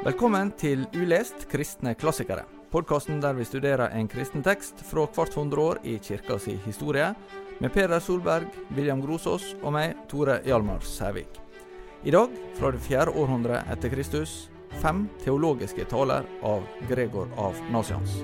Velkommen til Ulest kristne klassikere. Podkasten der vi studerer en kristen tekst fra hvert hundre år i kirka si historie, med Peder Solberg, William Grosås og meg, Tore Hjalmar Sævik. I dag, fra det fjerde århundret etter Kristus, fem teologiske taler av Gregor av Nasians.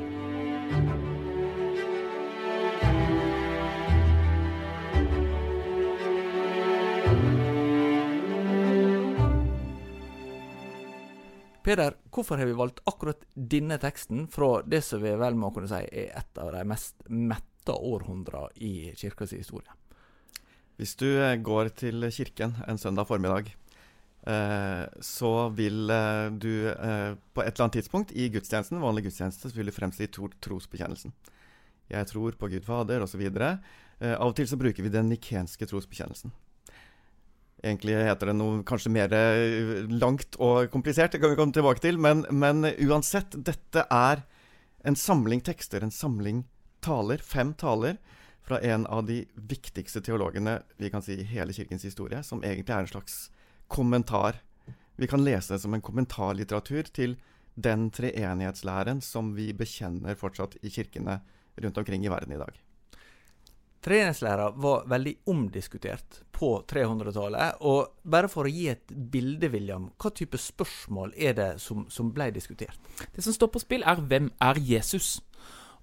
Peder, hvorfor har vi valgt akkurat denne teksten fra det som vi vel må kunne si er et av de mest metta århundrene i kirkas historie? Hvis du eh, går til kirken en søndag formiddag, eh, så vil eh, du på et eller annet tidspunkt i gudstjenesten, vanlig gudstjeneste, så vil du fremsi trosbekjennelsen. Jeg tror på Gud Fader, osv. Av og til så bruker vi den nikenske trosbekjennelsen. Egentlig heter det noe kanskje mer eh, langt og komplisert, det kan vi komme tilbake til. Men, men, uansett, dette er en samling tekster, en samling taler, fem taler, fra en av de viktigste teologene vi kan si i hele kirkens historie, som egentlig er en slags kommentar. Vi kan lese det som en kommentarlitteratur til den treenighetslæren som vi bekjenner fortsatt i kirkene rundt omkring i verden i dag. Treningslæra var veldig omdiskutert på 300-tallet. Og bare for å gi et bilde, William, hva type spørsmål er det som, som ble diskutert? Det som står på spill, er hvem er Jesus?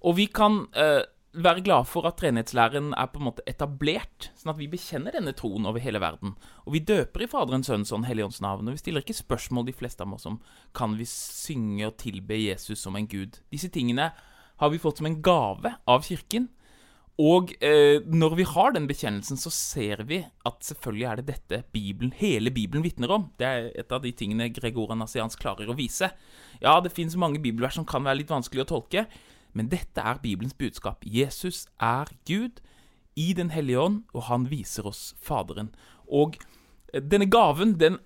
Og vi kan eh, være glade for at treenighetslæren er på en måte etablert, sånn at vi bekjenner denne troen over hele verden. Og vi døper i Faderens, Sønns og Helligånds navn, og vi stiller ikke spørsmål, de fleste av oss, om kan vi synge og tilbe Jesus som en gud. Disse tingene har vi fått som en gave av Kirken. Og eh, når vi har den bekjennelsen, så ser vi at selvfølgelig er det dette Bibelen, hele Bibelen vitner om. Det er et av de tingene Gregor Anasians klarer å vise. Ja, det fins mange bibelvers som kan være litt vanskelig å tolke, men dette er Bibelens budskap. Jesus er Gud i Den hellige ånd, og han viser oss Faderen. Og eh, denne gaven, den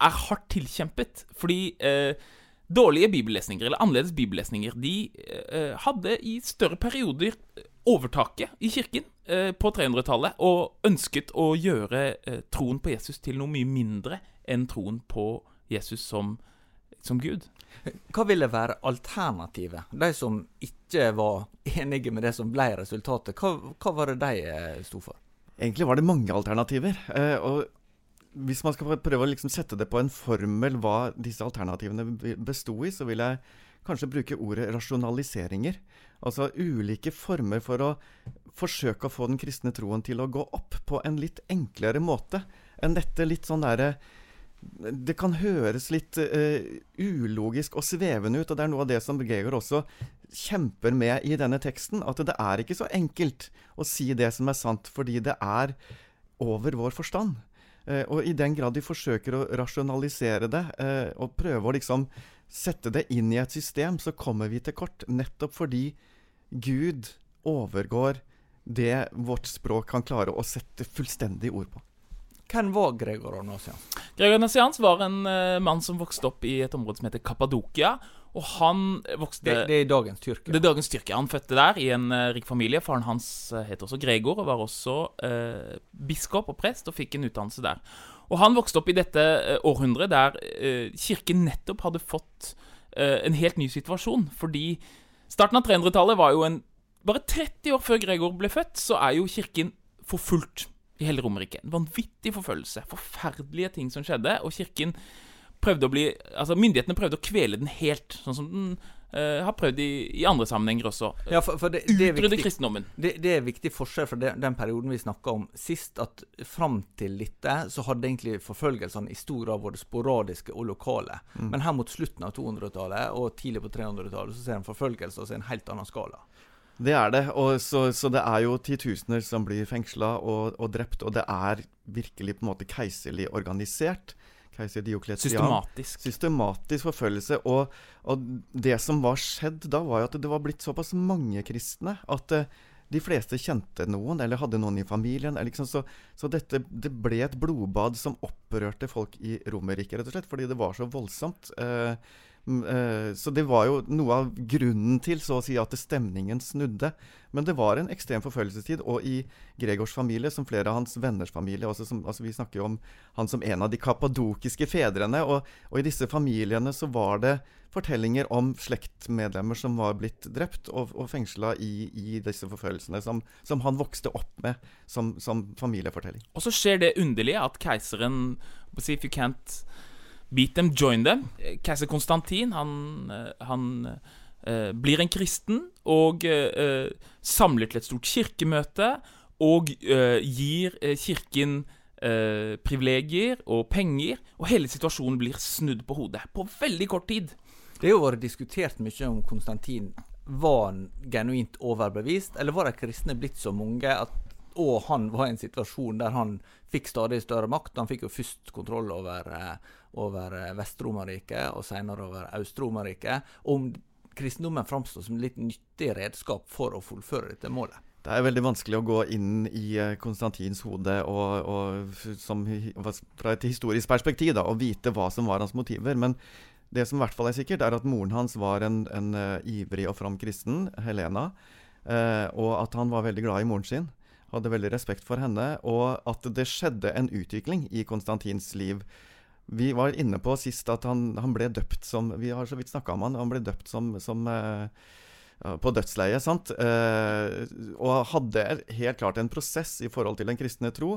er hardt tilkjempet, fordi eh, dårlige bibellesninger, eller annerledes bibellesninger, de eh, hadde i større perioder overtaket i kirken eh, på 300-tallet og ønsket å gjøre eh, troen på Jesus til noe mye mindre enn troen på Jesus som, som Gud. Hva ville være alternativet? De som ikke var enige med det som ble resultatet, hva, hva var det de eh, sto for? Egentlig var det mange alternativer. Og hvis man skal prøve å liksom sette det på en formel hva disse alternativene besto i, så vil jeg kanskje bruke ordet rasjonaliseringer. Altså ulike former for å forsøke å få den kristne troen til å gå opp på en litt enklere måte enn dette litt sånn derre det kan høres litt uh, ulogisk og svevende ut, og det er noe av det som Gregor også kjemper med i denne teksten. At det er ikke så enkelt å si det som er sant, fordi det er over vår forstand. Uh, og i den grad de forsøker å rasjonalisere det, uh, og prøve å liksom sette det inn i et system, så kommer vi til kort. Nettopp fordi Gud overgår det vårt språk kan klare å sette fullstendig ord på. Hvem var Gregor Nassians? Gregor Nassians var en uh, mann som vokste opp i et område som heter Kappadokia. Og han vokste Det, det er dagens Tyrkia? Det er dagens Tyrkia. Han fødte der i en uh, rik familie. Faren hans uh, het også Gregor og var også biskop og prest og fikk en utdannelse der. Og han vokste opp i dette århundret der kirken nettopp hadde fått en helt ny situasjon. Fordi starten av 300-tallet var jo en Bare 30 år før Gregor ble født, så er jo kirken forfulgt i hele Romerike. En vanvittig forfølgelse. Forferdelige ting som skjedde. Og kirken prøvde å bli Altså, myndighetene prøvde å kvele den helt, sånn som den uh, har prøvd i, i, andre sammenhenger også. Ja, for, for det, det Utrydde kristendommen. Det, det, er viktig forskjell fra den, den perioden vi snakka om sist, at fram til dette så hadde egentlig forfølgelsene i stor grad vært sporadiske og lokale. Mm. Men her mot slutten av 200-tallet og tidlig på 300-tallet så ser en forfølgelse altså en helt annen skala. Det er det. Og så, så, det er jo titusener som blir fengsla og, og, drept. Og det er virkelig på en måte keiserlig organisert. Keiser Diokletian. Systematisk. Systematisk forfølgelse. Og, og, det som var skjedd da, var at det var blitt såpass mange kristne at uh, de fleste kjente noen, eller hadde noen i familien. Liksom, så, så dette, det ble et blodbad som opprørte folk i Romerriket, rett og slett. Fordi det var så voldsomt. Eh, så det var jo noe av grunnen til så å si at stemningen snudde. Men det var en ekstrem forfølgelsestid. Og i Gregors familie, som flere av hans venners familie som, altså Vi snakker jo om han som en av de kappadokiske fedrene. Og, og, i disse familiene så var det fortellinger om slektmedlemmer som var blitt drept og, og fengsla i, i, disse forfølgelsene, som, som, han vokste opp med som, som familiefortelling. Og så skjer det underlige at keiseren If you can't Beat them, join them. Keiser Konstantin, han, eh, han uh, blir en kristen og uh, samler til et stort kirkemøte og uh, gir kirken privilegier og penger, og hele situasjonen blir snudd på hodet på veldig kort tid. Det har jo vært diskutert mye om Konstantin var han genuint overbevist, eller var de kristne blitt så mange at og han var i en situasjon der han fikk stadig større makt. Han fikk jo først kontroll over, eh, over eh, Vest-Romerriket, og senere over Øst-Romerriket. Om kristendommen framstår som litt nyttig redskap for å fullføre dette målet. Det er veldig vanskelig å gå inn i eh, Konstantins hode og, og som, fra et historisk perspektiv da, og vite hva som var hans motiver. Men det som i hvert fall er sikkert, er at moren hans var en, en ivrig og from kristen, Helena, uh, og at han var veldig glad i moren sin hadde veldig respekt for henne, og at det skjedde en utvikling i Konstantins liv. Vi var inne på sist at han, han ble døpt som Vi har så vidt snakka om han, han ble døpt som, som uh, på dødsleiet, sant? Uh, og hadde helt klart en prosess i forhold til den kristne tro.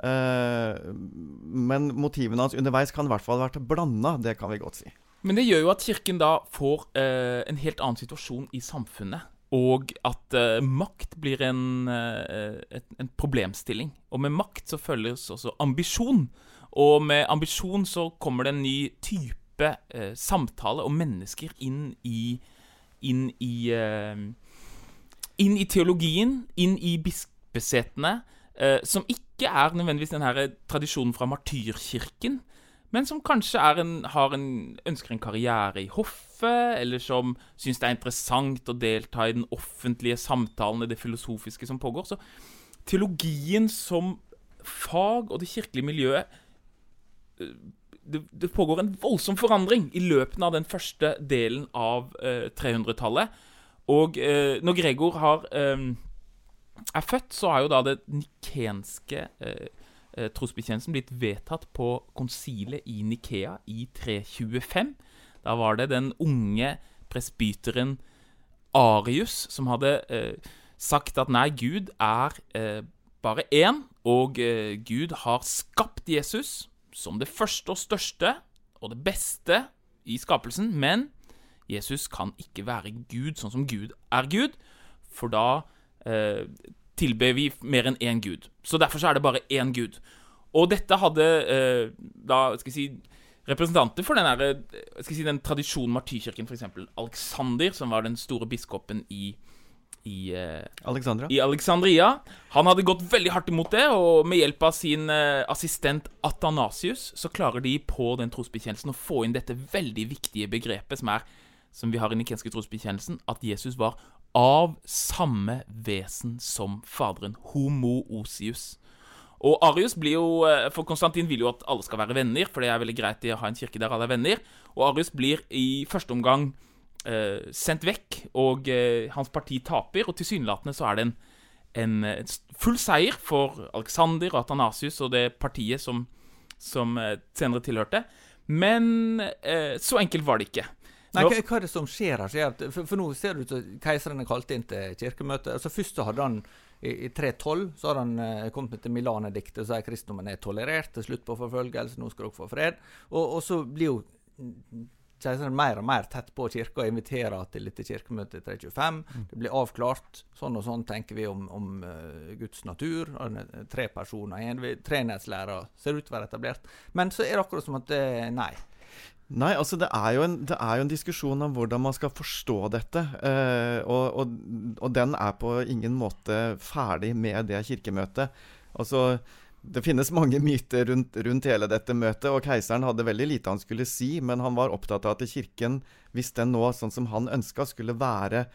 Uh, men motivene hans underveis kan i hvert fall ha vært blanda, det kan vi godt si. Men det gjør jo at Kirken da får en helt annen situasjon i samfunnet. Og at uh, makt blir en, uh, et, en, problemstilling. Og med makt så følges også ambisjon. Og med ambisjon så kommer det en ny type uh, samtale og mennesker inn i Inn i Inn i teologien, inn i bispesetene, som ikke er nødvendigvis den her tradisjonen fra martyrkirken, men som kanskje en, en, ønsker en karriere i hoffet, eller som syns det er interessant å delta i den offentlige samtalen i det filosofiske som pågår. Så teologien som fag og det kirkelige miljøet eh, det, det, pågår en voldsom forandring i løpet av den første delen av eh, 300-tallet. Og eh, når Gregor har, eh, er født, så er jo da det nikenske eh, trosbekjennelsen blitt vedtatt på konsilet i Nikea i 325. Da var det den unge presbyteren Arius som hadde eh, sagt at nei, Gud er eh, bare én, og eh, Gud har skapt Jesus som det første og største og det beste i skapelsen, men Jesus kan ikke være Gud sånn som Gud er Gud, for da eh, tilber vi mer enn én gud. Så derfor så er det bare én gud. Og dette hadde eh, da skal jeg si representanter for den, der, skal jeg si, den tradisjonen Martyrkirken, f.eks. Alexander, som var den store biskopen i i, eh, i, Alexandria. Han hadde gått veldig hardt imot det, og med hjelp av sin eh, assistent Athanasius så klarer de på den trosbekjennelsen å få inn dette veldig viktige begrepet som er som vi har i den nikenske trosbekjennelsen, at Jesus var av samme vesen som Faderen. Homo osius. Og Arius blir jo eh, For Konstantin vil jo at alle skal være venner, for det er veldig greit i å ha en kirke der alle er venner. Og Arius blir i første omgang eh, sendt vekk, og eh, hans parti taper. Og tilsynelatende så er det en, en, en, full seier for Alexander og Athanasius og det partiet som, som eh, senere tilhørte. Men eh, så enkelt var det ikke. Nei, hva, hva, er det som skjer her? For, for, nå ser det ut som keiseren er kalt inn til kirkemøte. Altså Først så hadde han i, i 312 så har han eh, kommet til Milanediktet og sier kristendommen er tolerert, til slutt på forfølgelse, nå skal dere få fred. Og, og så blir jo keiseren mer og mer tett på kirka og inviterer til dette kirkemøtet i 325. Mm. Det blir avklart. Sånn og sånn tenker vi om, om uh, Guds natur. Tre personer, en trenedslærer ser ut til å være etablert. Men så er det akkurat som at det, nei. Nei, altså det er, en, det er jo en diskusjon om hvordan man skal forstå dette. Eh, og, og, og, den er på ingen måte ferdig med det kirkemøtet. Altså, det finnes mange myter rundt, rundt, hele dette møtet, og keiseren hadde veldig lite han skulle si, men han var opptatt av at kirken, hvis den nå, sånn som han ønska, skulle være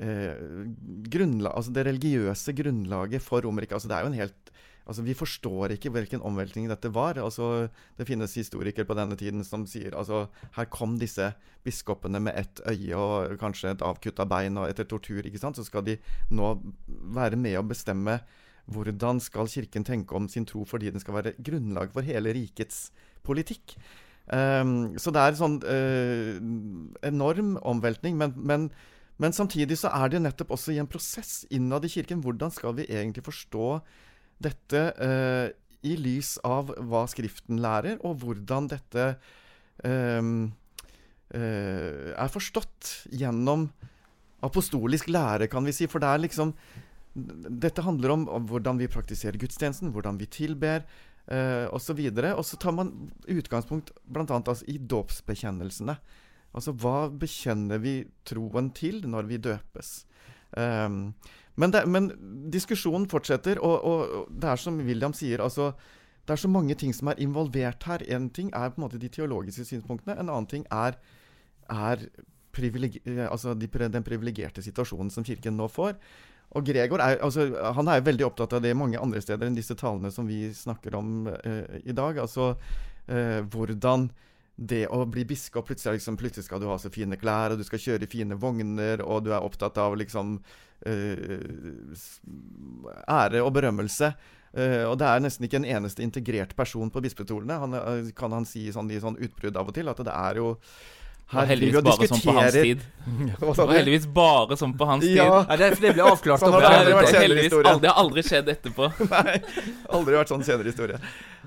eh, altså det religiøse grunnlaget for Romerike altså Det er jo en helt Altså, Vi forstår ikke hvilken omveltning dette var. Altså, Det finnes historikere på denne tiden som sier altså, her kom disse biskopene med ett øye og kanskje et avkutta bein, og etter tortur ikke sant, så skal de nå være med å bestemme hvordan skal Kirken tenke om sin tro fordi den skal være grunnlag for hele rikets politikk. Um, så det er en sånn uh, enorm omveltning. Men, men, men, samtidig så er det nettopp også i en prosess innad i Kirken. Hvordan skal vi egentlig forstå dette uh, i lys av hva Skriften lærer, og hvordan dette um, uh, er forstått gjennom apostolisk lære, kan vi si. For det er liksom Dette handler om, hvordan vi praktiserer gudstjenesten, hvordan vi tilber, eh, osv. Og så tar man utgangspunkt bl.a. Altså, i dåpsbekjennelsene. Altså hva bekjenner vi troen til når vi døpes? Um, men, det, men, diskusjonen fortsetter, og, og, det er som William sier altså, Det er så mange ting som er involvert her. En ting er på en måte de teologiske synspunktene. En annen ting er, er altså de, den privilegerte situasjonen som Kirken nå får. Og Gregor er, altså, han er veldig opptatt av det mange andre steder enn disse talene som vi snakker om eh, i dag. Altså eh, hvordan det å bli biskop plutselig, liksom, plutselig skal du ha så fine klær, og du skal kjøre fine vogner, og du er opptatt av liksom uh, ære og berømmelse. og det er nesten ikke en eneste integrert person på bispetolene. Han, kan han si sånn, i sånn utbrudd av og til at det er jo her og heldigvis bare sånn på hans tid. Og heldigvis bare sånn på hans tid. Ja, det, det ble avklart. Sånn har det aldri vært aldri, det har aldri skjedd etterpå. Nei, aldri vært sånn senere historie.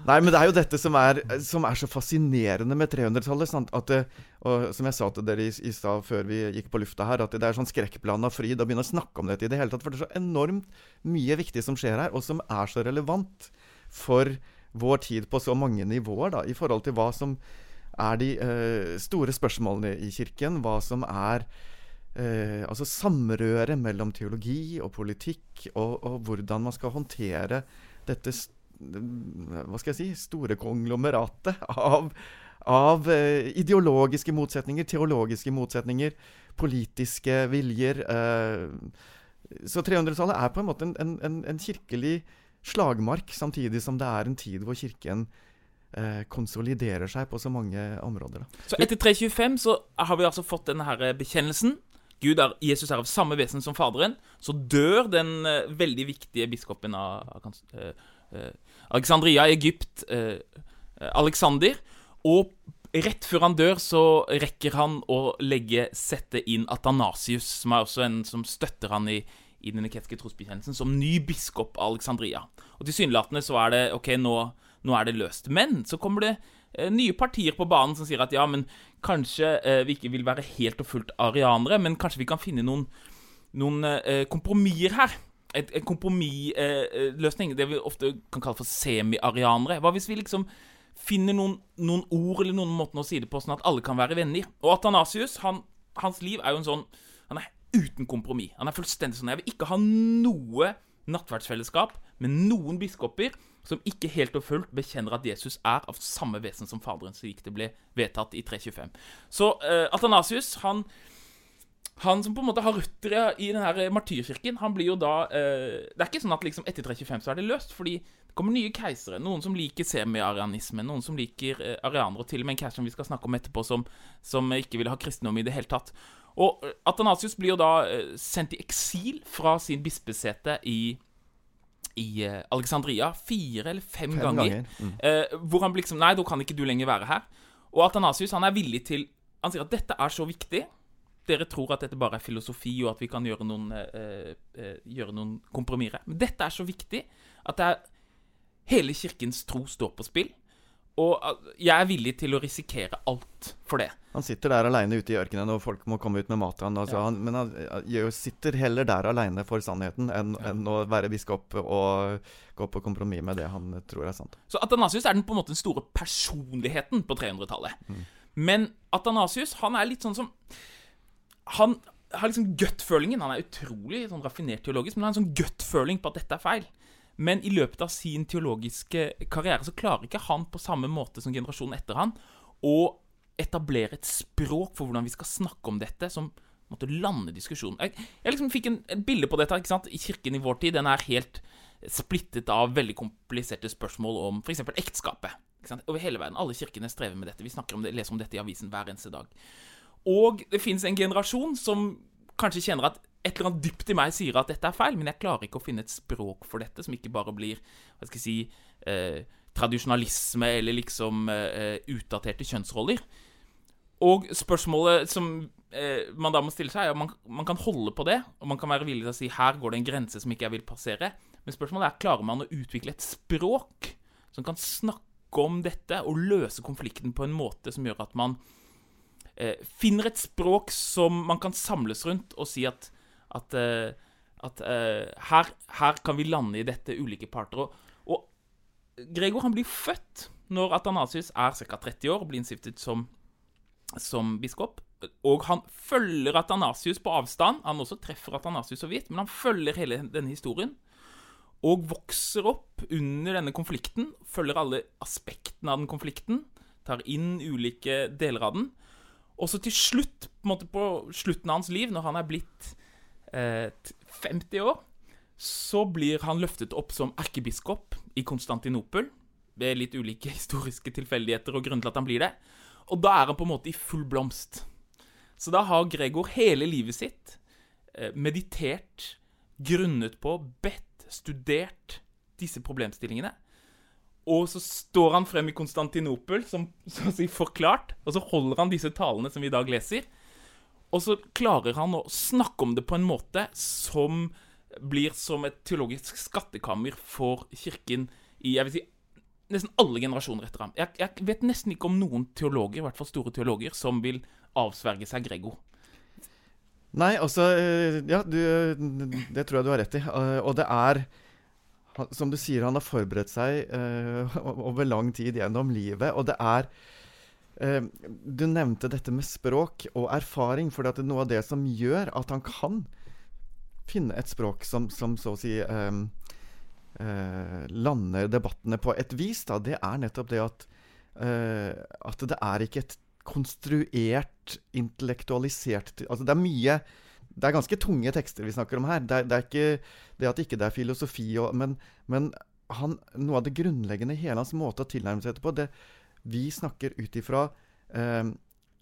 Nei, men det er jo dette som er, som er så fascinerende med 300-tallet. At det, og som jeg sa til dere i, i stad før vi gikk på lufta her, at det er sånn skrekkblanda fryd å begynne å snakke om dette i det hele tatt. For det er så enormt mye viktig som skjer her, og som er så relevant for vår tid på så mange nivåer, da, i forhold til hva som er de uh, store spørsmålene i Kirken. Hva som er uh, altså samrøret mellom teologi og politikk, og, og, hvordan man skal håndtere dette hva skal jeg si, store konglomeratet av, av uh, ideologiske motsetninger, teologiske motsetninger, politiske viljer. så 300-tallet er på en måte en, en, en kirkelig slagmark, samtidig som det er en tid hvor Kirken eh, konsoliderer seg på så mange områder. Da. Så etter 325 så har vi altså fått denne her bekjennelsen. Gud er, Jesus er av samme vesen som Faderen. Så dør den uh, veldig viktige biskopen av Alexandria i Egypt, Alexander. Og rett før han dør, så rekker han å legge, sette inn Atanasius, som er også en som støtter han i, i den niketske trosbekjennelsen, som ny biskop av Alexandria. Og tilsynelatende så er det OK, nå nå er det løst. Men så kommer det eh, nye partier på banen som sier at ja, men kanskje eh, vi ikke vil være helt og fullt arianere, men kanskje vi kan finne noen, noen eh, kompromisser her. Et, en kompromissløsning, det vi ofte kan kalle for semi-arianere. Hva hvis vi liksom finner noen, noen, ord eller noen måter å si det på, sånn at alle kan være venner? Og Atanasius, han, hans liv er jo en sånn Han er uten kompromiss. Han er fullstendig sånn Jeg vil ikke ha noe nattverdsfellesskap med noen biskoper som ikke helt og fullt bekjenner at Jesus er av samme vesen som Faderen, slik det ble vedtatt i 325. Så uh, Athanasius, han, han som på en måte har røtter i denne martyrkirken, han blir jo da uh, Det er ikke sånn at liksom etter 325 så er det løst, fordi det kommer nye keisere. Noen som liker semiarianisme, noen som liker uh, arianere, og til og med en keiser som vi skal snakke om etterpå, som, som ikke ville ha kristendom i det hele tatt. Og Athanasius blir jo da sendt i eksil fra sin bispesete i i uh, Alexandria fire eller fem, fem ganger. ganger. Mm. Uh, hvor han liksom Nei, da kan ikke du lenger være her. Og Athanasius han er villig til Han sier at dette er så viktig. Dere tror at dette bare er filosofi, og at vi kan gjøre noen, uh, gjøre noen kompromisser. Men dette er så viktig at det er hele kirkens tro står på spill. Og jeg er villig til å risikere alt for det. Han sitter der aleine ute i ørkenen, og folk må komme ut med mat til han, altså, ja. han men han, han sitter heller der aleine for sannheten enn, ja. enn, å være biskop og gå på kompromiss med det han tror er sant. Så Atanasius er den på en måte den store personligheten på 300-tallet. Mm. Men Atanasius han er litt sånn som Han har liksom gut-følingen. Han er utrolig sånn raffinert teologisk, men han har en sånn gut-føling på at dette er feil. Men i løpet av sin teologiske karriere så klarer ikke han på samme måte som generasjonen etter han å etablere et språk for hvordan vi skal snakke om dette, som måtte lande diskusjonen. Jeg, jeg liksom fikk en, et bilde på dette ikke sant? i kirken i vår tid. Den er helt splittet av veldig kompliserte spørsmål om f.eks. ekteskapet. Ikke sant? Over hele verden. Alle kirkene strever med dette. Vi snakker om det, leser om dette i avisen hver eneste dag. Og det fins en generasjon som kanskje kjenner at et eller annet dypt i meg sier at dette er feil, men jeg klarer ikke å finne et språk for dette som ikke bare blir hva skal jeg si, eh, tradisjonalisme eller liksom eh, utdaterte kjønnsroller. Og spørsmålet som eh, man da må stille seg, er om man, man, kan holde på det, og man kan være villig til å si her går det en grense som ikke jeg vil passere. Men spørsmålet er klarer man å utvikle et språk som kan snakke om dette og løse konflikten på en måte som gjør at man eh, finner et språk som man kan samles rundt og si at, at, eh, at eh, her, her, kan vi lande i dette ulike parter. Og, og Gregor han blir født når Atanasius er ca. 30 år og blir innstiftet som, som biskop. Og han følger Atanasius på avstand. Han også treffer Atanasius så vidt, men han følger hele denne historien. Og vokser opp under denne konflikten, følger alle aspektene av den konflikten, tar inn ulike deler av den. Og så til slutt, på, måte på slutten av hans liv, når han er blitt 50 år, så blir han løftet opp som erkebiskop i Konstantinopel. Ved litt ulike historiske tilfeldigheter og grunner til at han blir det. Og da er han på en måte i full blomst. Så da har Gregor hele livet sitt eh, meditert, grunnet på, bedt, studert disse problemstillingene. Og så står han frem i Konstantinopel som så å si forklart, og så holder han disse talene som vi i dag leser. Og så klarer han å snakke om det på en måte som blir som et teologisk skattekammer for kirken i jeg vil si, nesten alle generasjoner etter ham. Jeg, jeg vet nesten ikke om noen teologer, i hvert fall store teologer, som vil avsverge seg Gregor. Nei, altså Ja, du, det tror jeg du har rett i. Og det er som du sier, han har forberedt seg over lang tid gjennom livet. Og det er uh, Du nevnte dette med språk og erfaring. For det er noe av det som gjør at han kan finne et språk som, som så å si um, uh, lander debattene på et vis, da, det er nettopp det at, at det er ikke et konstruert, intellektualisert Altså det er mye det er ganske tunge tekster vi snakker om her. Det er, det er ikke det at ikke det er filosofi, og, men, men han, noe av det grunnleggende i hele hans måte å tilnærme seg på det, Vi snakker ut ifra eh,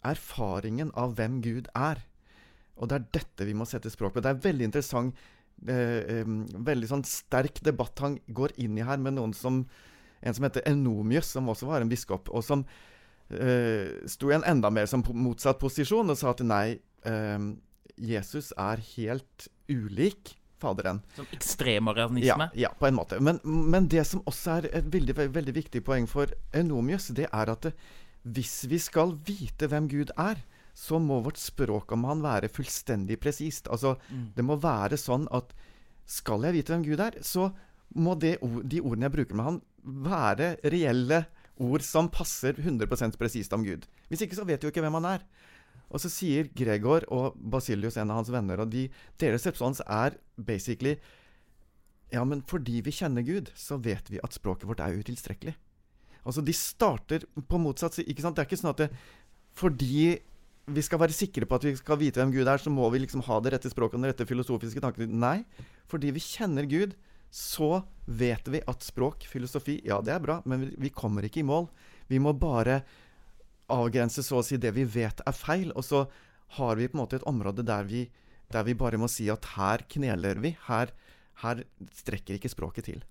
erfaringen av hvem Gud er. Og det er dette vi må sette språk på. Det er veldig interessant, eh, veldig sånn sterk debatt han går inn i her med noen som en som heter Enomius, som også var en biskop, og som eh, sto i en enda mer som motsatt posisjon og sa at nei eh, Jesus er helt ulik Faderen. Som ekstremarianisme? Ja, ja, på en måte. Men, men, det som også er et veldig, veldig viktig poeng for Enomius, det er at det, hvis vi skal vite hvem Gud er, så må vårt språk om han være fullstendig presist. Altså, mm. Det må være sånn at skal jeg vite hvem Gud er, så må det, de ordene jeg bruker med han, være reelle ord som passer 100% presist om Gud. Hvis ikke så vet du jo ikke hvem han er. Og så sier Gregor og Basilius, en av hans venner, og de, deres respons er basically Ja, men fordi vi kjenner Gud, så vet vi at språket vårt er utilstrekkelig. Altså, de starter på motsatt ikke sant? Det er ikke sånn at det, fordi vi skal være sikre på at vi skal vite hvem Gud er, så må vi liksom ha det rette språket og den rette filosofiske tanken. Nei, fordi vi kjenner Gud, så vet vi at språk, filosofi, ja, det er bra, men vi, vi kommer ikke i mål. Vi må bare avgrense så å si det vi vet er feil. Og så har vi på en måte et område der vi, der vi bare må si at her kneler vi. Her, her strekker ikke språket til.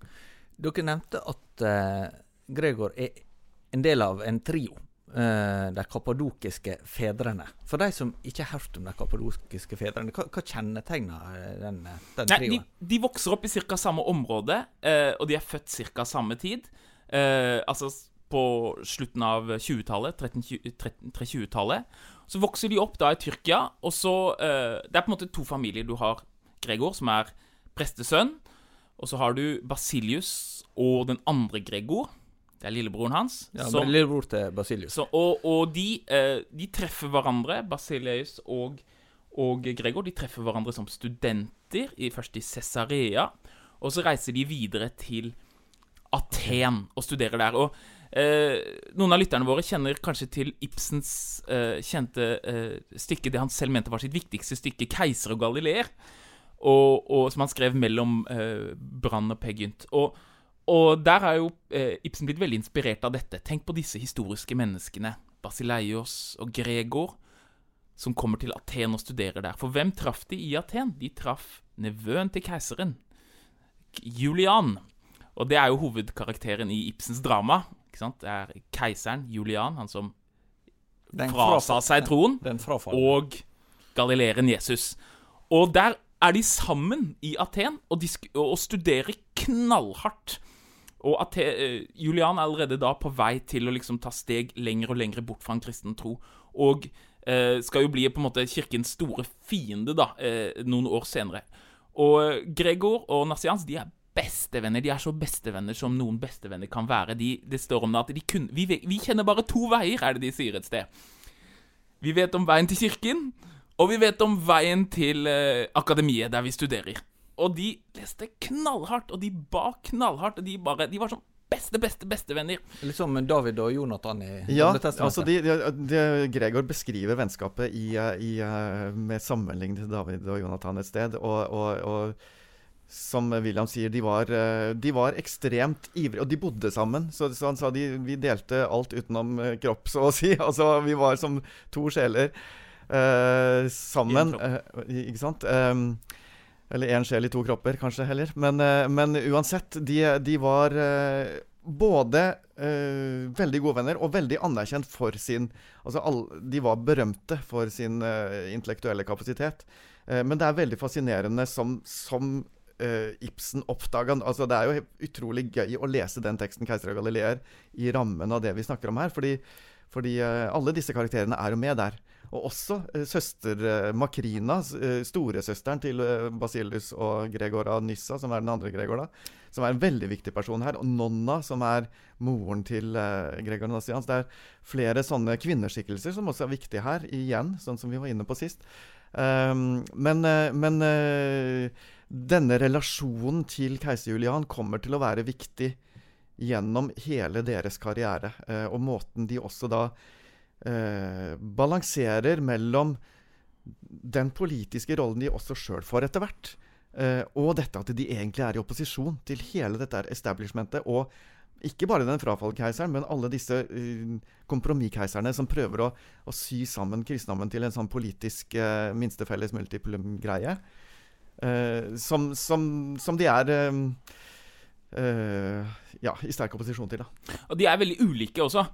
Dere nevnte at uh, Gregor er en del av en trio. Uh, de kappadokiske fedrene. For de som ikke har hørt om de kappadokiske fedrene, hva, hva kjennetegner eh, den, den trioen? De, de, vokser opp i ca. samme område, uh, og de er født ca. samme tid. Uh, altså på slutten av 20-tallet, 1320-tallet. Så vokser de opp da i Tyrkia, og så uh, Det er på en måte to familier. Du har Gregor, som er prestesønn, og så har du Basilius og den andre Gregor. Det er lillebroren hans. Ja, som, lillebror til Basilius. Så, og, og de, uh, de, treffer hverandre, Basilius og, og, Gregor, de treffer hverandre som studenter, i, først i Cesarea, og så reiser de videre til Aten og studerer der. og Eh, noen av lytterne våre kjenner kanskje til Ibsens eh, kjente eh, stykke, det han selv mente var sitt viktigste stykke, 'Keiser og galileer'. og, og, som han skrev mellom eh, Brann og Peer Og, og, der er jo eh, Ibsen blitt veldig inspirert av dette. Tenk på disse historiske menneskene. Basileios og Gregor, som kommer til Aten og studerer der. For hvem traff de i Aten? De traff nevøen til keiseren, Julian. Og det er jo hovedkarakteren i Ibsens drama. ikke sant? Det er keiseren, Julian, han som frasa seg troen, og galileeren Jesus. Og der er de sammen i Aten og, og studerer knallhardt. Og Aten, uh, Julian er allerede da på vei til å liksom ta steg lenger og lenger bort fra en kristen tro. Og uh, skal jo bli på en måte kirkens store fiende da, uh, noen år senere. Og Gregor og Nassians de er bestevenner. De er så bestevenner som noen bestevenner kan være. De, det står om det at de kun, vi, vi, kjenner bare to veier, er det de sier et sted. Vi vet om veien til kirken, og vi vet om veien til eh, akademiet, der vi studerer. Og de leste knallhardt, og de ba knallhardt, og de, bare, de var sånn beste, beste, bestevenner. Litt som David og Jonathan i Ja, altså de, de, de, Gregor beskriver vennskapet i, i, med sammenligning til David og Jonathan et sted, og, og, og som William sier, de var, eh, de var, ekstremt ivrige. Og de bodde sammen. Så, så han sa de, vi delte alt utenom eh, kropp, så å si. Altså, vi var som to sjeler uh, sammen. Uh, ikke sant? Um, eller én sjel i to kropper, kanskje heller. Men, uh, men uansett, de, de var både veldig gode venner og veldig anerkjent for sin Altså, all, de var berømte for sin intellektuelle kapasitet. men det er veldig fascinerende som, som uh, Ibsen oppdaga altså Det er jo utrolig gøy å lese den teksten 'Keiser av Galileer' i rammen av det vi snakker om her. Fordi, fordi uh, alle disse karakterene er jo med der. Og også uh, søster Makrina, storesøsteren til Basilius og Gregor av Nyssa, som er den andre Gregor, da, som er en veldig viktig person her. Og Nonna, som er moren til Gregor Nassians. Det er flere sånne kvinneskikkelser som også er viktige her, igjen, sånn som vi var inne på sist. Um, men, men denne relasjonen til keiser Julian kommer til å være viktig gjennom hele deres karriere. Eh, og måten de også da eh, balanserer mellom den politiske rollen de også sjøl får etter hvert, eh, og dette at de egentlig er i opposisjon til hele dette establishmentet. Og ikke bare den frafallkeiseren, men alle disse uh, kompromisskeiserne som prøver å, å, sy sammen kristendommen til en sånn politisk uh, minstefelles multiplum-greie. Uh, som, som, som, de er uh, ja, i sterk opposisjon til. Da. Og de er veldig ulike også.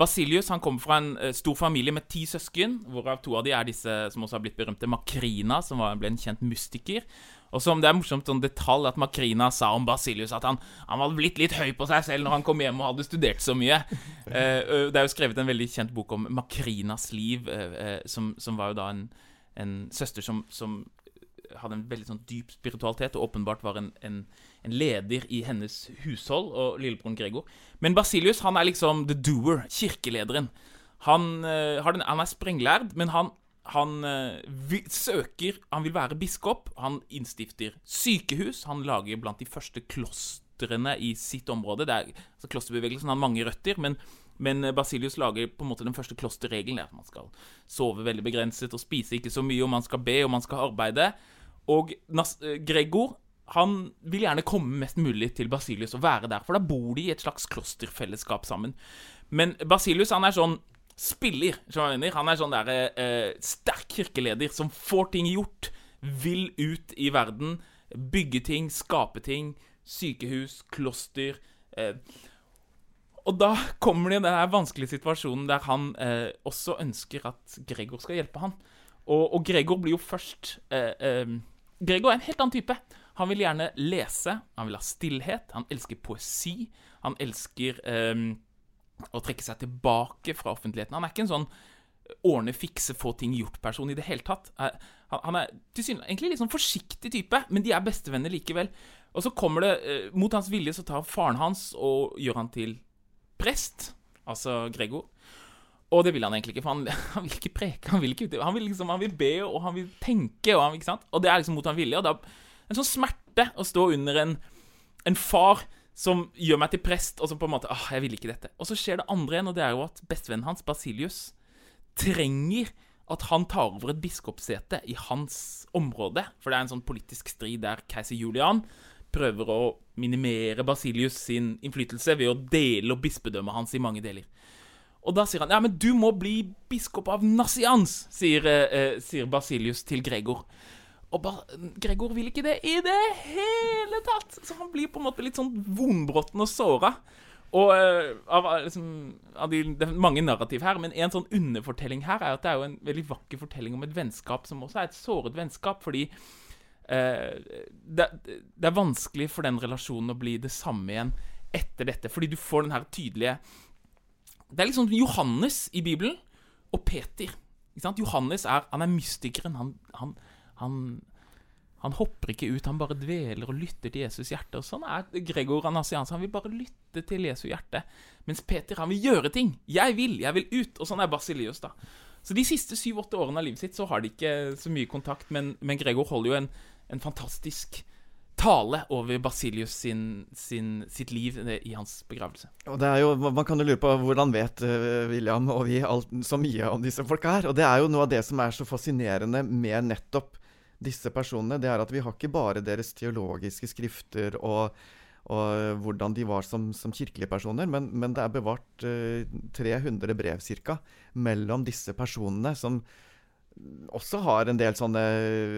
Basilius han kommer fra en stor familie med ti søsken, hvorav to av de er disse som også har blitt berømte Makrina, som var, ble en kjent mystiker. Og som Det er morsomt sånn detalj at Makrina sa om Basilius at han, han var blitt litt høy på seg selv når han kom hjem og hadde studert så mye. Det er jo skrevet en veldig kjent bok om Makrinas liv, som, som, var jo da en, en søster som, som hadde en veldig sånn dyp spiritualitet og åpenbart var en, en, en leder i hennes hushold og lillebroren Gregor. Men Basilius han er liksom the doer, kirkelederen. Han, uh, den, han er sprenglærd, men han, han uh, vi, søker Han vil være biskop. Han innstifter sykehus. Han lager blant de første klostrene i sitt område. Det er, altså Klosterbevegelsen har mange røtter, men men Basilius lager på en måte den første klosterregelen. at Man skal sove veldig begrenset og spise ikke så mye, og man skal be og man skal arbeide. Og Nas Gregor han vil gjerne komme mest mulig til Basilius og være der, for da bor de i et slags klosterfellesskap sammen. Men Basilius han er sånn spiller. Han er sånn der, eh, sterk kirkeleder som får ting gjort. Vil ut i verden. Bygge ting, skape ting. Sykehus, kloster. Eh. Og da kommer det i den vanskelige situasjonen der han eh, også ønsker at Gregor skal hjelpe han. Og, og Gregor blir jo først eh, eh Gregor er en helt annen type. Han vil gjerne lese, han vil ha stillhet, han elsker poesi. Han elsker um, å trekke seg tilbake fra offentligheten. Han er ikke en sånn ordne, fikse, få ting gjort-person i det hele tatt. Eh, han er egentlig litt sånn forsiktig type, men de er bestevenner likevel. Og så kommer det, uh, mot hans vilje, så tar faren hans og gjør han til prest, altså Gregor. Og det vil han egentlig ikke, for han, han vil ikke preke. Han vil, ikke, han vil, liksom, han vil be, og han vil tenke, og, han, og det er liksom mot han vilje. Og det er en sånn smerte å stå under en, en far som gjør meg til prest, og som på en måte åh, jeg vil ikke dette. Og så skjer det andre igjen, og det er jo at bestevennen hans, Basilius, trenger at han tar over et biskopsete i hans område. For det er en sånn politisk strid der keiser Julian prøver å minimere Basilius sin innflytelse ved å dele opp bispedømmet hans i mange deler. Og da sier han ja, men du må bli biskop av Nassians, sier, eh, sier Basilius til Gregor. Og ba Gregor vil ikke det i det hele tatt! Så han blir på en måte litt sånn vonbrotten og såra. Og uh, av, liksom, av de, Det er mange narrativ her, men en sånn underfortelling her er at det er jo en veldig vakker fortelling om et vennskap som også er et såret vennskap, fordi uh, det, det, er vanskelig for den relasjonen å bli det samme igjen etter dette, fordi du får den her tydelige Det er liksom Johannes i Bibelen og Peter. Johannes er, han er mystikeren. Han, han, han han hopper ikke ut, han bare dveler og lytter til Jesus' hjerte. Og sånn er Gregor Anasians. Han vil bare lytte til Jesu hjerte. Mens Peter han vil gjøre ting. 'Jeg vil, jeg vil ut.' Og sånn er Basilius, da. Så de siste syv-åtte årene av livet sitt så har de ikke så mye kontakt, men, men Gregor holder jo en, en, fantastisk tale over Basilius sin, sin, sitt liv i hans begravelse. Og det er jo, Man kan jo lure på hvordan vet uh, William og vi alt, så mye om disse folka her. Og det er jo noe av det som er så fascinerende med nettopp disse personene, det er at vi har ikke bare deres teologiske skrifter og, og hvordan de var som, som kirkelige personer, men, men, det er bevart eh, 300 brev ca. mellom disse personene, som også har en del sånne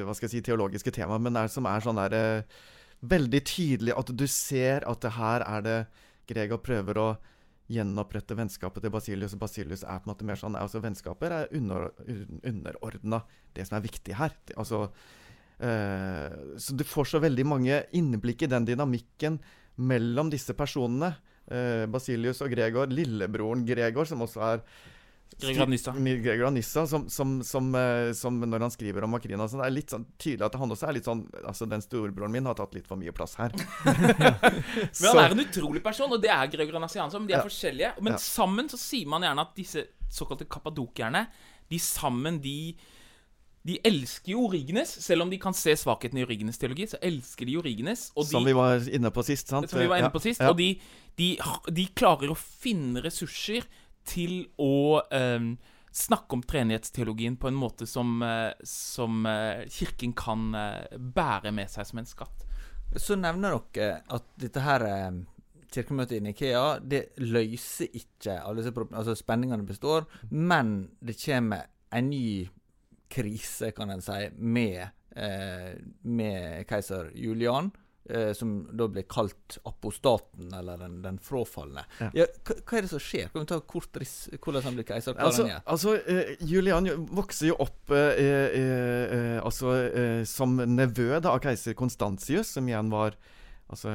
hva skal jeg si, teologiske temaer, men er, som er sånn der, eh, veldig tydelig at du ser at det her er det Gregor prøver å gjenopprette vennskapet til Basilius. Og Basilius er på en måte mer sånn altså Vennskaper er under, underordna det som er viktig her. Altså, øh, så du får så veldig mange innblikk i den dynamikken mellom disse personene. Øh, Basilius og Gregor. Lillebroren Gregor, som også er Gregor Nissa. Gregor Nissa som, som, som, eh, som, når han skriver om Makrina, så det er litt sånn tydelig at han også er litt sånn Altså, den storebroren min har tatt litt for mye plass her. men han er en utrolig person, og det er Gregor Nassianso. Men de er ja. forskjellige. Men ja. sammen så sier man gjerne at disse såkalte kappadokierne, de sammen, de de elsker jo Origenes, selv om de kan se svakheten i Origenes teologi. Så elsker de Origenes. De, som vi var inne på sist, sant? Som vi var inne på sist, ja. Og de, de, de, klarer å finne ressurser til å eh, snakke om treenighetsteologien på en måte som, uh, som uh, Kirken kan uh, bære med seg som en skatt. Så nevner dere at dette her kirkemøtet i Nikea det løser ikke alle disse problemene. Altså spenningene består, men det kommer en ny krise, kan en si, med, med keiser Julian eh, som da blir kalt apostaten, eller den, den frafalne. Ja. Ja, hva, hva, er det som skjer? Kan vi ta kort riss hvordan han blir keiser? Altså, altså eh, Julian vokser jo opp eh, uh, altså, som nevø da, av keiser Konstantius, som igjen var altså,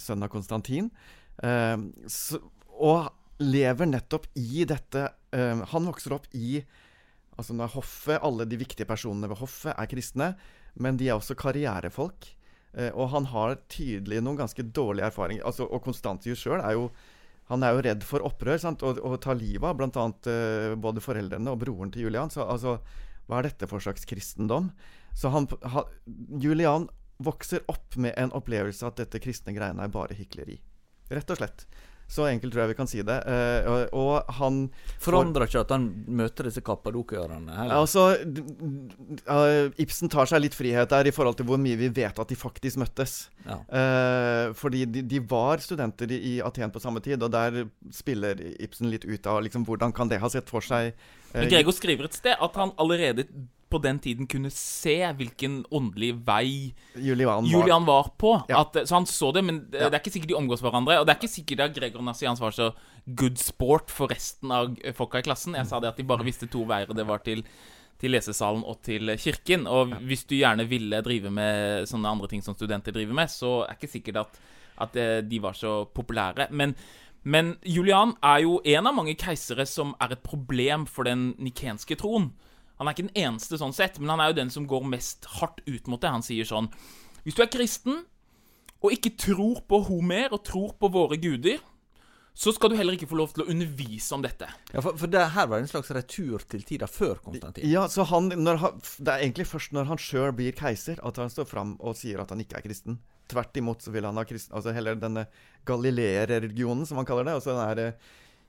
sønn av Konstantin. Så, og lever nettopp i dette Han vokser opp i Altså når hoffet, Alle de viktige personene ved hoffet er kristne, men de er også karrierefolk. Eh, og han har tydelig noen ganske dårlige erfaringer. Altså, og Konstantius sjøl er jo han er jo redd for opprør sant? og, og tar livet av bl.a. Uh, både foreldrene og broren til Julian. Så altså, hva er dette for slags kristendom? Så han, ha, Julian vokser opp med en opplevelse at dette kristne greiene er bare hykleri. Rett og slett. Så enkelt tror jeg vi kan si det. Uh, og, han Forandrer ikke at han møter disse kappadokierne? Altså, uh, Ibsen tar seg litt frihet der i forhold til hvor mye vi vet at de faktisk møttes. Ja. Uh, fordi de, de, var studenter i, i, Aten på samme tid, og der spiller Ibsen litt ut av liksom, hvordan kan det ha sett for seg uh, Gregor skriver et sted at han allerede på den tiden kunne se hvilken åndelig vei Julian var, Julian var på. Ja. At, så han så det, men det, er ikke sikkert de omgås hverandre. Og det er ikke sikkert at Gregor Nassians var så good sport for resten av folka i klassen. Jeg sa det at de bare visste to veier, og det var til, til lesesalen og til kirken. Og hvis du gjerne ville drive med sånne andre ting som studenter driver med, så er det ikke sikkert at, at eh, de var så populære. Men men Julian er jo en av mange keisere som er et problem for den nikenske troen. Han er ikke den eneste sånn sett, men han er jo den som går mest hardt ut mot det. Han sier sånn Hvis du er kristen og ikke tror på Homer og tror på våre guder, så skal du heller ikke få lov til å undervise om dette. Ja, For, for det her var en slags retur til tida før Konstantin? Ja, så han, han, Det er egentlig først når han sjøl blir keiser, at han står fram og sier at han ikke er kristen. Tvert imot så vil han ha kristen Altså heller denne Galileer-religionen, som han kaller det. Altså den her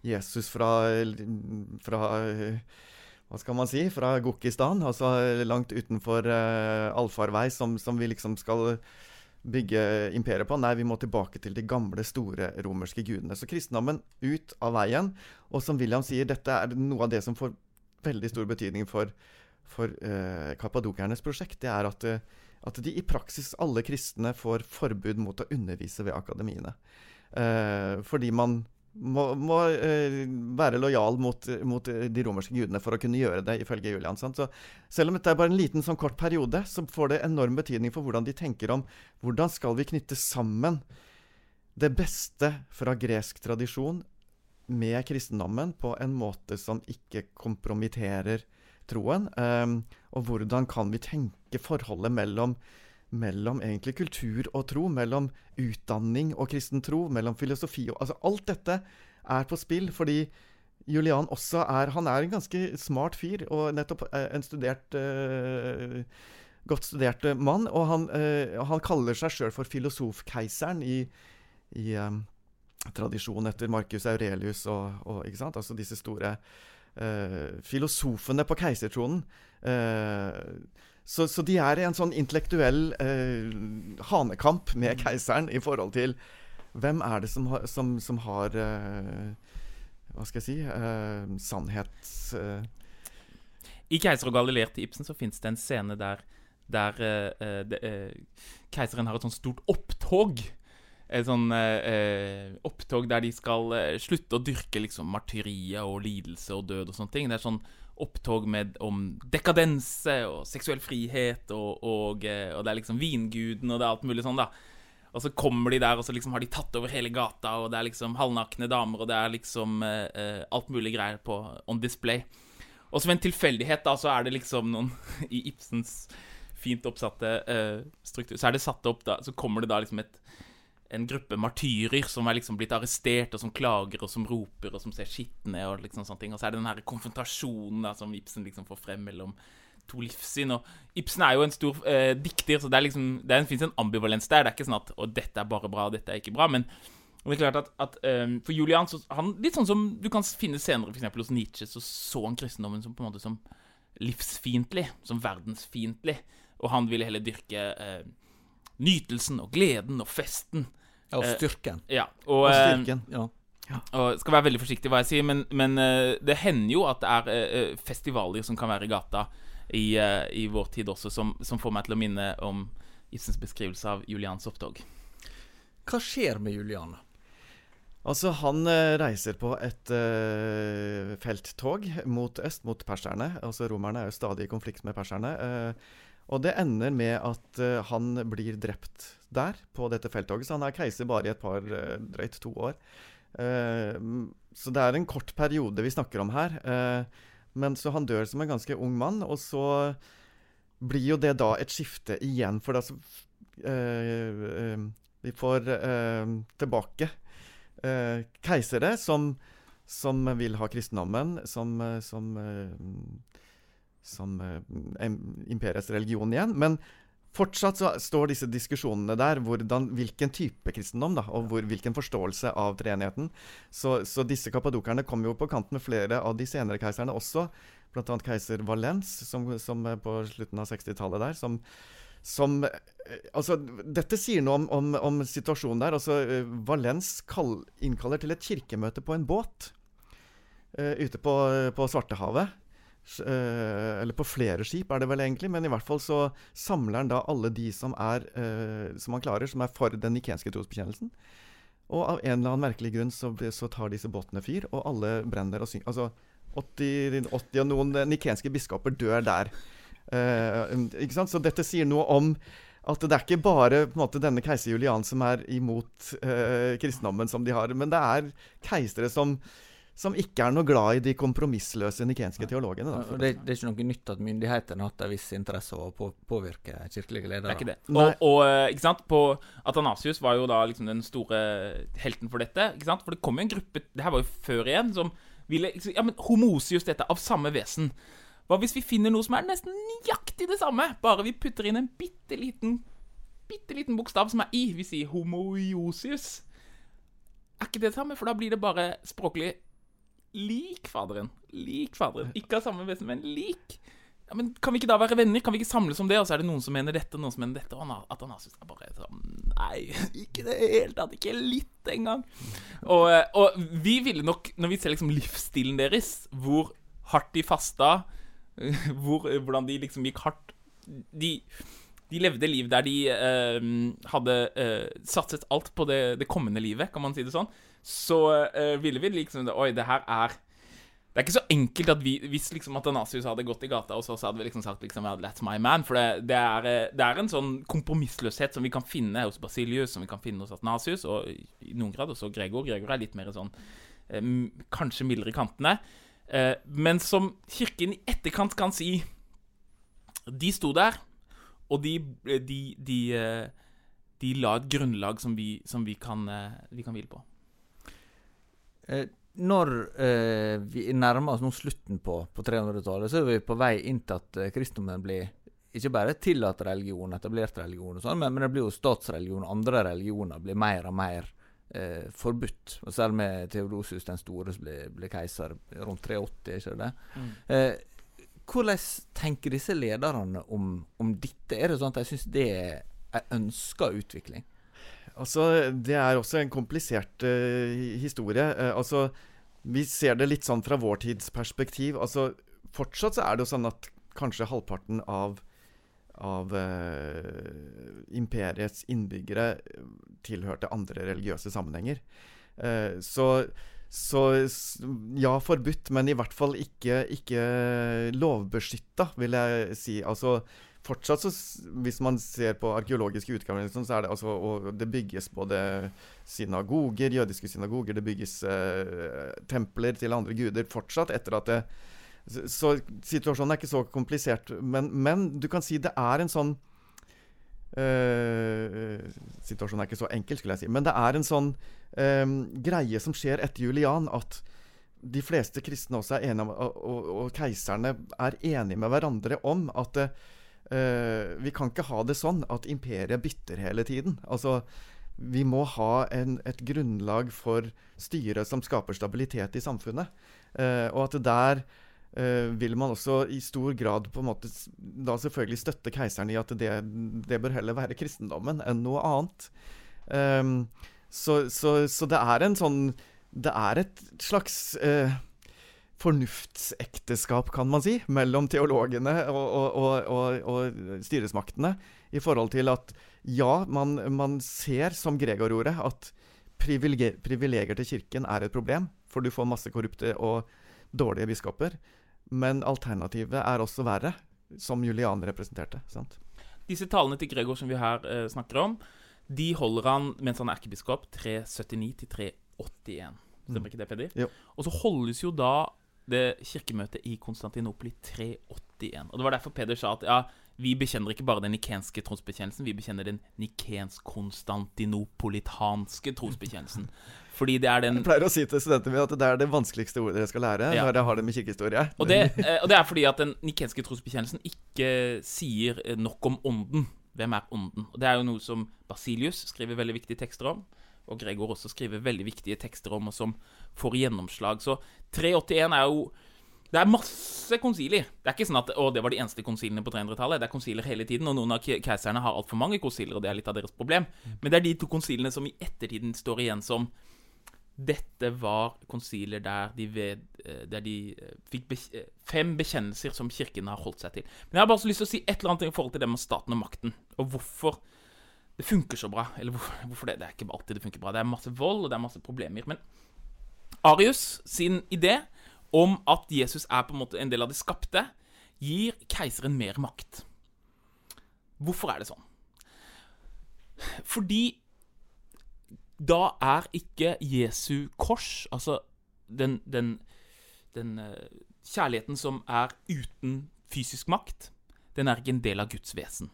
Jesus fra, fra hva skal man si, fra Gokistan, altså langt utenfor uh, allfarvei, som, som, vi liksom skal bygge imperiet på. Nei, vi må tilbake til de gamle, store romerske gudene. Så kristendommen ut av veien. Og som William sier, dette er noe av det som får veldig stor betydning for, for uh, kappadokernes prosjekt. Det er at, uh, at, de i praksis, alle kristne, får forbud mot å undervise ved akademiene. Uh, fordi man må, må uh, være lojal mot, mot, de romerske gudene for å kunne gjøre det, ifølge Julian. Sant? Så selv om dette er bare en liten sånn kort periode, så får det enorm betydning for hvordan de tenker om hvordan skal vi knytte sammen det beste fra gresk tradisjon med kristendommen på en måte som ikke kompromitterer troen. Um, og hvordan kan vi tenke forholdet mellom mellom egentlig kultur og tro, mellom utdanning og kristen tro, mellom filosofi og Altså alt dette er på spill fordi Julian også er Han er en ganske smart fyr og nettopp eh, en studert uh, Godt studert mann. Og han, uh, han kaller seg sjøl for filosofkeiseren i, i um, tradisjon etter Marcus Aurelius og, og, ikke sant? Altså disse store uh, filosofene på keisertronen. Uh, så, så, de er i en sånn intellektuell eh, hanekamp med mm. keiseren i forhold til hvem er det som har, som, som har eh, Hva skal jeg si eh, Sannhets... Eh. I 'Keiser og Galileer' til Ibsen så fins det en scene der, der eh, eh, keiseren har et sånt stort opptog. Et sånn opptog der de skal slutte å dyrke liksom martyriet og lidelse og død og sånne ting. Det er sånn opptog med, om dekadense og seksuell frihet, og, og, eh, og, det er liksom vinguden, og det er alt mulig sånn, da. Og så kommer de der, og så liksom har de tatt over hele gata, og det er liksom halvnakne damer, og det er liksom eh, eh alt mulig greier på on display. Og som en tilfeldighet, da, så er det liksom noen I Ibsens fint oppsatte eh, struktur, så er det satt opp, da, så kommer det da liksom et en gruppe martyrer som er liksom blitt arrestert, og som klager, og som roper, og som ser skitne og liksom sånne ting. Og så er det den her konfrontasjonen da, som Ibsen liksom får frem mellom to livssyn. Og Ibsen er jo en stor eh, dikter, så det er liksom Det fins en ambivalens der. Det er ikke sånn at 'Å, dette er bare bra, og dette er ikke bra'. Men det er klart at, at um, for Julian så, han, Litt sånn som du kan finne senere f.eks. hos Nietzsche, så så han kristendommen som på en måte som livsfiendtlig, som verdensfiendtlig. Og han ville heller dyrke eh, nytelsen og gleden og festen. Og eh, styrken. Eh, ja, og, og styrken. Ja. Ja. Og skal være veldig forsiktig hva jeg sier, men, men uh, det hender jo at det er uh, festivaler som kan være i gata i, uh, i vår tid også, som, som, får meg til å minne om Ibsens beskrivelse av Julians opptog. Hva skjer med Julian? Altså, han reiser på et felttog mot øst, mot perserne. Altså, Romerne er jo stadig i konflikt med perserne. Og det ender med at uh, han blir drept der, på dette felttoget. Så han er keiser bare i et par uh, drøyt to år. Uh, så det er en kort periode vi snakker om her. men så han dør som en ganske ung mann, og så blir jo det da et skifte igjen. For da så Vi får tilbake keisere som, som vil ha kristendommen, som, som som eh, imperiets religion igjen. Men fortsatt så står disse diskusjonene der, hvordan, hvilken type kristendom da, og hvor, hvilken forståelse av treenigheten. Så, så, disse kappadokerne kom jo på kant med flere av de senere keiserne også. Bl.a. keiser Valens, som, som på slutten av 60-tallet der. som som eh, Altså, dette sier noe om, om, om situasjonen der. Altså, eh, Valens kall, innkaller til et kirkemøte på en båt uh, ute på, på Svartehavet. Uh, eller på flere skip, er det vel egentlig, men i hvert fall så samler han da alle de som er uh, som han klarer, som er for den nikenske trosbekjennelsen. Og av en eller annen merkelig grunn så, så tar disse båtene fyr, og alle brenner og synger. Altså 80, 80, og noen nikenske biskoper dør der. Uh, ikke sant? Så dette sier noe om at det er ikke bare måte, denne keiser Julian som er imot kristendommen som de har, men det er keisere som som ikke er noe glad i de kompromissløse nikenske teologene. Da, det, det, er ikke noe nytt at myndighetene har hatt en viss interesse av å på, påvirke kirkelige ledere. Det er ikke det. Og, og, eh, ikke sant, på Atanasius var jo da liksom den store helten for dette. ikke sant? For det kom jo en gruppe Det her var jo før igjen, som ville Ja, men homosius, dette, av samme vesen. Hva hvis vi finner noe som er nesten nøyaktig det samme, bare vi putter inn en bitte liten bitte liten bokstav som er i? Vi sier homoiosius. Er ikke det det samme, for da blir det bare språklig lik Faderen. Lik Faderen. Ikke av samme vesen, men lik. Ja, men Kan vi ikke da være venner? Kan vi ikke samles om det? Og så er det noen som mener dette, noen som mener dette. Og Ana- Athanasius er bare sånn Nei, ikke det hele tatt. Ikke litt engang. Og, eh, og vi ville nok, når vi ser liksom livsstilen deres, hvor hardt de fasta, hvor, hvordan de liksom gikk hardt De, de levde liv der de eh, hadde eh, satset alt på det, det kommende livet, kan man si det sånn. Så eh, ville vi liksom Oi, det her er det er ikke så enkelt at vi, hvis liksom Athanasius hadde gått i gata og så, så hadde vi liksom sagt liksom, that's my man. For det, det, er, eh, det er en sånn kompromissløshet som vi kan finne hos Basilius, som vi kan finne hos Athanasius, og i noen grad også Gregor. Gregor er litt mer sånn eh, kanskje mildere i kantene. Eh, men som Kirken i etterkant kan si De sto der, og de, de, de, eh, de la et grunnlag som vi, som vi, kan, eh, vi kan hvile på. Eh, når eh, vi nærmer oss nå slutten på, på 300-tallet, så er vi på vei inn til at eh, kristendommen blir ikke bare tillatt religion, etablert religion, og sånn, men, men det blir jo statsreligion. Andre religioner blir mer og mer eh, forbudt. Og Selv med Theodosius den store som ble, ble keiser rundt 380, ikke det? Mm. Eh, hvordan tenker disse lederne om, om dette? Er det sånn at de syns det er en ønska utvikling? Altså, Det er også en komplisert uh, historie. Uh, altså, Vi ser det litt sånn fra vår tids perspektiv. Altså, Fortsatt så er det jo sånn at kanskje halvparten av, av uh, imperiets innbyggere tilhørte andre religiøse sammenhenger. Så så ja, forbudt, men i hvert fall ikke, ikke lovbeskytta, vil jeg si. Altså, fortsatt så Hvis man ser på arkeologiske utgaver, liksom, så er det altså Og det bygges både synagoger, jødiske synagoger, det bygges eh, templer til andre guder fortsatt etter at det så, situasjonen er ikke så komplisert. Men, men du kan si det er en sånn eh, Situasjonen er ikke så enkel, skulle jeg si. Men det er en sånn um, greie som skjer etter Julian, at de fleste kristne også er enige om, og, og, og keiserne er enige med hverandre om at uh, vi kan ikke ha det sånn at imperiet bytter hele tiden. Altså, vi må ha en, et grunnlag for styre som skaper stabilitet i samfunnet. Uh, og at det der vil man også i stor grad på en måte da selvfølgelig støtte keiseren i at det, det bør heller være kristendommen enn noe annet. Um, så, så, så det er en sånn Det er et slags uh, fornuftsekteskap, kan man si, mellom teologene og, og, og, og, styresmaktene i forhold til at ja, man, man ser, som Gregor gjorde, at privilegier, privilegier til kirken er et problem, for du får masse korrupte og dårlige biskoper. Men alternativet er også verre, som Julian representerte. sant? Disse talene til Gregor som vi her eh, snakker om, de holder han mens han er erkebiskop 379 til 381. Stemmer ikke det, Peder? Og så holdes jo da det kirkemøtet i Konstantinopel i 381. Og det var derfor Peder sa at ja, vi bekjenner ikke bare den nikenske trosbekjennelsen, vi bekjenner den nikensk-konstantinopolitanske trosbekjennelsen. Fordi det er den Jeg pleier å si til studentene mine at det er det vanskeligste ordet dere skal lære Ja. når jeg har det med kirkehistorie. Og det, eh, og det er fordi at den nikenske trosbekjennelsen ikke sier nok om ånden. Hvem er ånden? Og Det er jo noe som Basilius skriver veldig viktige tekster om, og Gregor også skriver veldig viktige tekster om, og som får gjennomslag. Så 381 er jo Det er masse konsiler. Det er ikke sånn at å, det var de eneste konsilene på 300-tallet. Det er konsiler hele tiden, og noen av keiserne har altfor mange konsiler, og det er litt av deres problem. Men det er de to konsilene som i ettertiden står igjen som dette var konsiler der de, ved, eh, der de eh, fikk be eh, fem bekjennelser som kirken har holdt seg til. Men jeg har bare så lyst til å si et eller annet i forhold til det med staten og makten, og hvorfor det funker så bra. Eller hvorfor det? Det er ikke alltid det funker bra. Det er masse vold, og det er masse problemer. Men Arius sin idé om at Jesus er på en måte en del av det skapte, gir keiseren mer makt. Hvorfor er det sånn? Fordi da er ikke Jesu kors, altså den, den, den eh, kjærligheten som er uten fysisk makt, den er ikke en del av Guds vesen.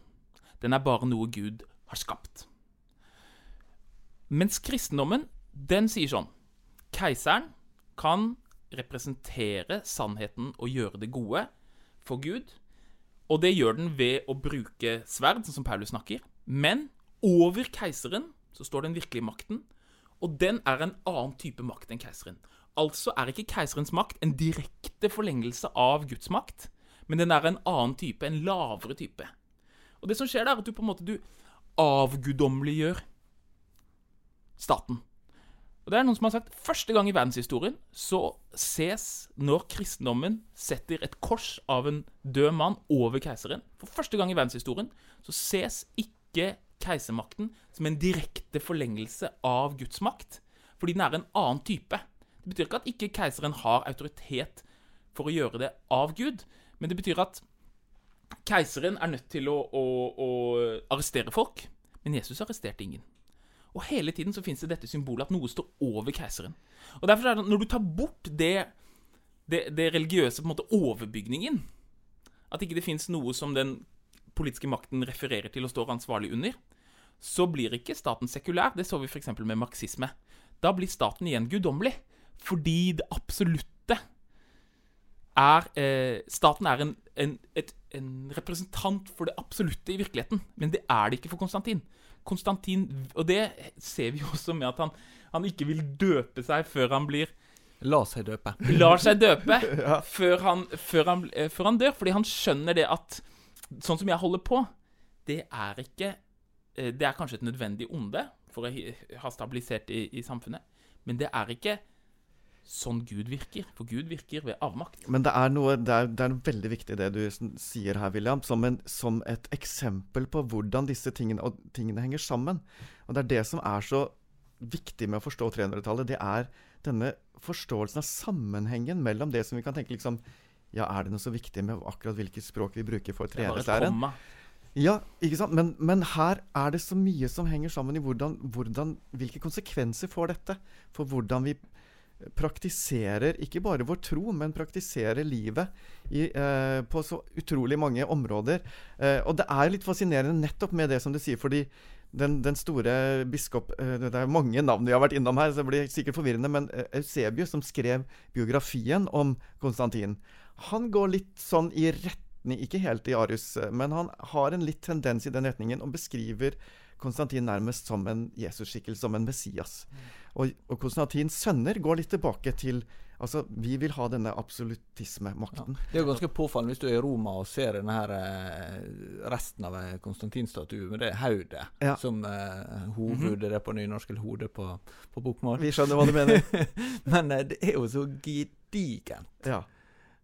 Den er bare noe Gud har skapt. Mens kristendommen, den sier sånn Keiseren kan representere sannheten og gjøre det gode for Gud. Og det gjør den ved å bruke sverd, sånn som Paulus snakker. Men over keiseren så står den virkelige makten, Og den er en annen type makt enn keiseren. Altså er ikke keiserens makt en direkte forlengelse av Guds makt, men den er en annen type, en lavere type. Og det som skjer, er at du på en måte du avguddommeliggjør staten. Og det er noen som har sagt Første gang i verdenshistorien så ses når kristendommen setter et kors av en død mann over keiseren. For første gang i verdenshistorien så ses ikke keisermakten som en direkte forlengelse av Guds makt, fordi den er en annen type. Det betyr ikke at ikke keiseren har autoritet for å gjøre det av Gud, men det betyr at keiseren er nødt til å, å, å arrestere folk, men Jesus arresterte ingen. Og hele tiden så finnes det dette symbolet at noe står over keiseren. Og derfor er det, Når du tar bort det, det, det religiøse på en måte overbygningen, at ikke det fins noe som den politiske makten refererer til og står ansvarlig under, så blir ikke staten sekulær. Det så vi f.eks. med marxisme. Da blir staten igjen guddommelig. Fordi det absolutte er eh, Staten er en, en, et, en, representant for det absolutte i virkeligheten. Men det er det ikke for Konstantin. Konstantin Og det ser vi også med at han, han ikke vil døpe seg før han blir Lar seg døpe. Lar seg døpe ja. før, han, før, han, eh, før, han, dør. Fordi han skjønner det at Sånn som jeg holder på, det er ikke eh, Det er kanskje et nødvendig onde for å ha stabilisert i, i samfunnet, men det er ikke sånn Gud virker. For Gud virker ved avmakt. Men det er noe det er, det er veldig viktig det du sier her, William, som, en, som, et eksempel på hvordan disse tingene, tingene, henger sammen. Og det er det som er så viktig med å forstå 300-tallet. Det er denne forståelsen av sammenhengen mellom det som vi kan tenke liksom Ja, er det noe så viktig med akkurat hvilket språk vi bruker for treningslæren? Ja, ikke sant? Men, men, her er det så mye som henger sammen i hvordan, hvordan, hvilke konsekvenser får dette for hvordan vi praktiserer ikke bare vår tro, men praktiserer livet i, eh, på så utrolig mange områder. Eh, og det er litt fascinerende nettopp med det som du sier, fordi den, den store biskop eh, Det er mange navn vi har vært innom her, så det blir sikkert forvirrende, men eh, Eusebius, som skrev biografien om Konstantin, han går litt sånn i retning Ikke helt i Arius, eh, men han har en litt tendens i den retningen og beskriver Konstantin nærmest som en Jesusskikkelse, som en Messias. Mm. Og, og Konstantins sønner går litt tilbake til Altså, Vi vil ha denne absolutismemakten. Ja. Det er jo ganske påfallende hvis du er i Roma og ser denne her, eh, resten av en Konstantin-statuen med det hodet ja. som eh, hovedet mm -hmm. på nynorsk, eller hodet på, på bokmål. Vi skjønner hva du mener. Men eh, det er jo så gedigent. Ja.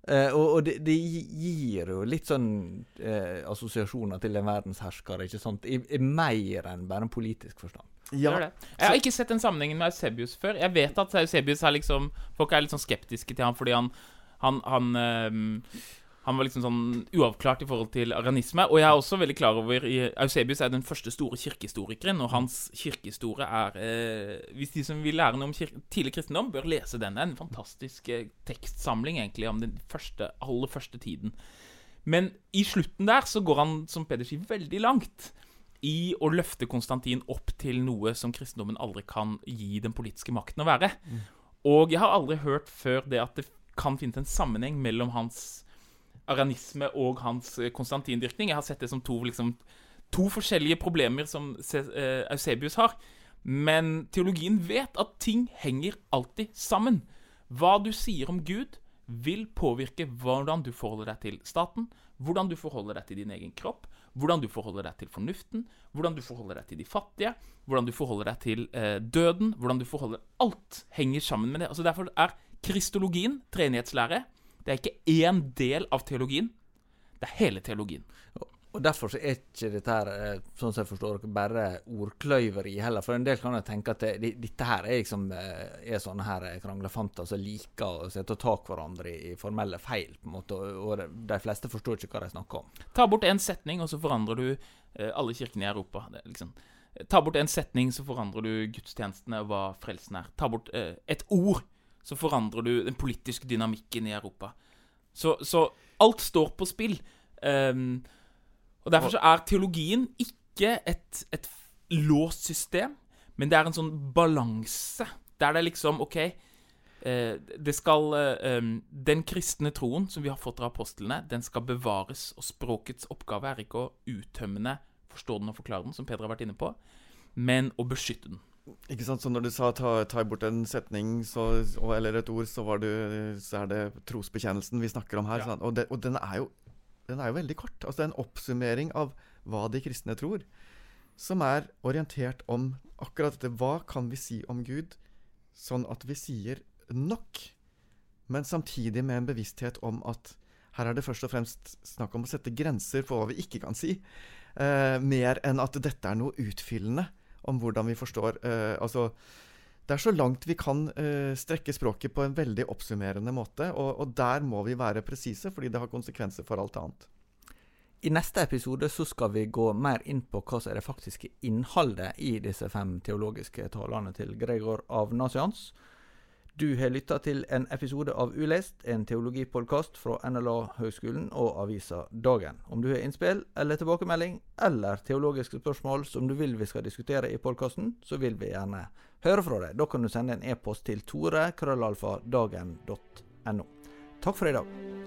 Eh, og, og det, det, gir jo litt sånn eh, assosiasjoner til en verdenshersker, ikke sant? I, i mer enn bare en politisk forstand. Ja. Det det. Jeg har ikke sett den sammenhengen med Eusebius før. Jeg vet at Eusebius er liksom Folk er litt sånn skeptiske til ham fordi han Han, han, øh, han var liksom sånn uavklart i forhold til aranisme. Og jeg er også veldig klar over Eusebius er den første store kirkehistorikeren, og hans kirkehistorie er eh, Hvis de som vil lære noe om tidlig kristendom, bør lese den. Det er en fantastisk eh, tekstsamling egentlig om den første, aller første tiden. Men i slutten der så går han, som Peder sier, veldig langt i å løfte Konstantin opp til noe som kristendommen aldri kan gi den politiske makten å være. Mm. Og jeg har aldri hørt før det at det kan finnes en sammenheng mellom hans aranisme og hans eh, Konstantindyrkning. Jeg har sett det som to, liksom, to forskjellige problemer som eh, Eusebius har. Men teologien vet at ting henger alltid sammen. Hva du sier om Gud, vil påvirke hvordan du forholder deg til staten, hvordan du forholder deg til din egen kropp, hvordan du forholder deg til fornuften, hvordan du forholder deg til de fattige, hvordan du forholder deg til eh, døden, hvordan du forholder Alt henger sammen med det. Altså Derfor er kristologien, treenighetslære, det er ikke én del av teologien. Det er hele teologien. Og Derfor så er ikke dette her, eh, sånn som jeg forstår bare ordkløyveri heller. For en del kan jo tenke at det, dette her er liksom eh, er sånne her kranglefanter som liker å sette tak hverandre i, formelle feil. på en måte, Og, de fleste forstår ikke hva de snakker om. Ta bort en setning, og så forandrer du eh, alle kirkene i Europa. Det liksom, ta bort en setning, så forandrer du gudstjenestene og hva frelsen er. Ta bort eh, et ord, så forandrer du den politiske dynamikken i Europa. Så, så alt står på spill. Um, og Derfor så er teologien ikke et, et låst system, men det er en sånn balanse der det er liksom OK eh, det skal eh, Den kristne troen som vi har fått av apostlene, den skal bevares. Og språkets oppgave er ikke å uttømmende forstå den og forklare den, som Peder har vært inne på, men å beskytte den. Ikke sant, så Når du sa ta, ta bort en setning så, og, eller et ord, så, var du, så er det trosbekjennelsen vi snakker om her. Ja. Og, det, og den, er jo, den er jo veldig kort. Altså Det er en oppsummering av hva de kristne tror, som er orientert om akkurat dette. Hva kan vi si om Gud, sånn at vi sier nok, men samtidig med en bevissthet om at her er det først og fremst snakk om å sette grenser for hva vi ikke kan si, eh, mer enn at dette er noe utfyllende om hvordan vi forstår eh, Altså, det er så langt vi kan uh, strekke språket på en veldig oppsummerende måte, og, og der må vi være presise, fordi det har konsekvenser for alt annet. I neste episode så skal vi gå mer inn på hva som er det faktiske innholdet i disse fem teologiske talene til Gregor av Nazians. Du har lytta til en episode av Ulest, en teologipodkast fra NLA-høgskolen og avisa Dagen. Om du har innspill eller tilbakemelding, eller teologiske spørsmål som du vil vi skal diskutere i podkasten, så vil vi gjerne høre fra deg. Da kan du sende en e-post til tore.krøllalfa.dagen.no. Takk for i dag.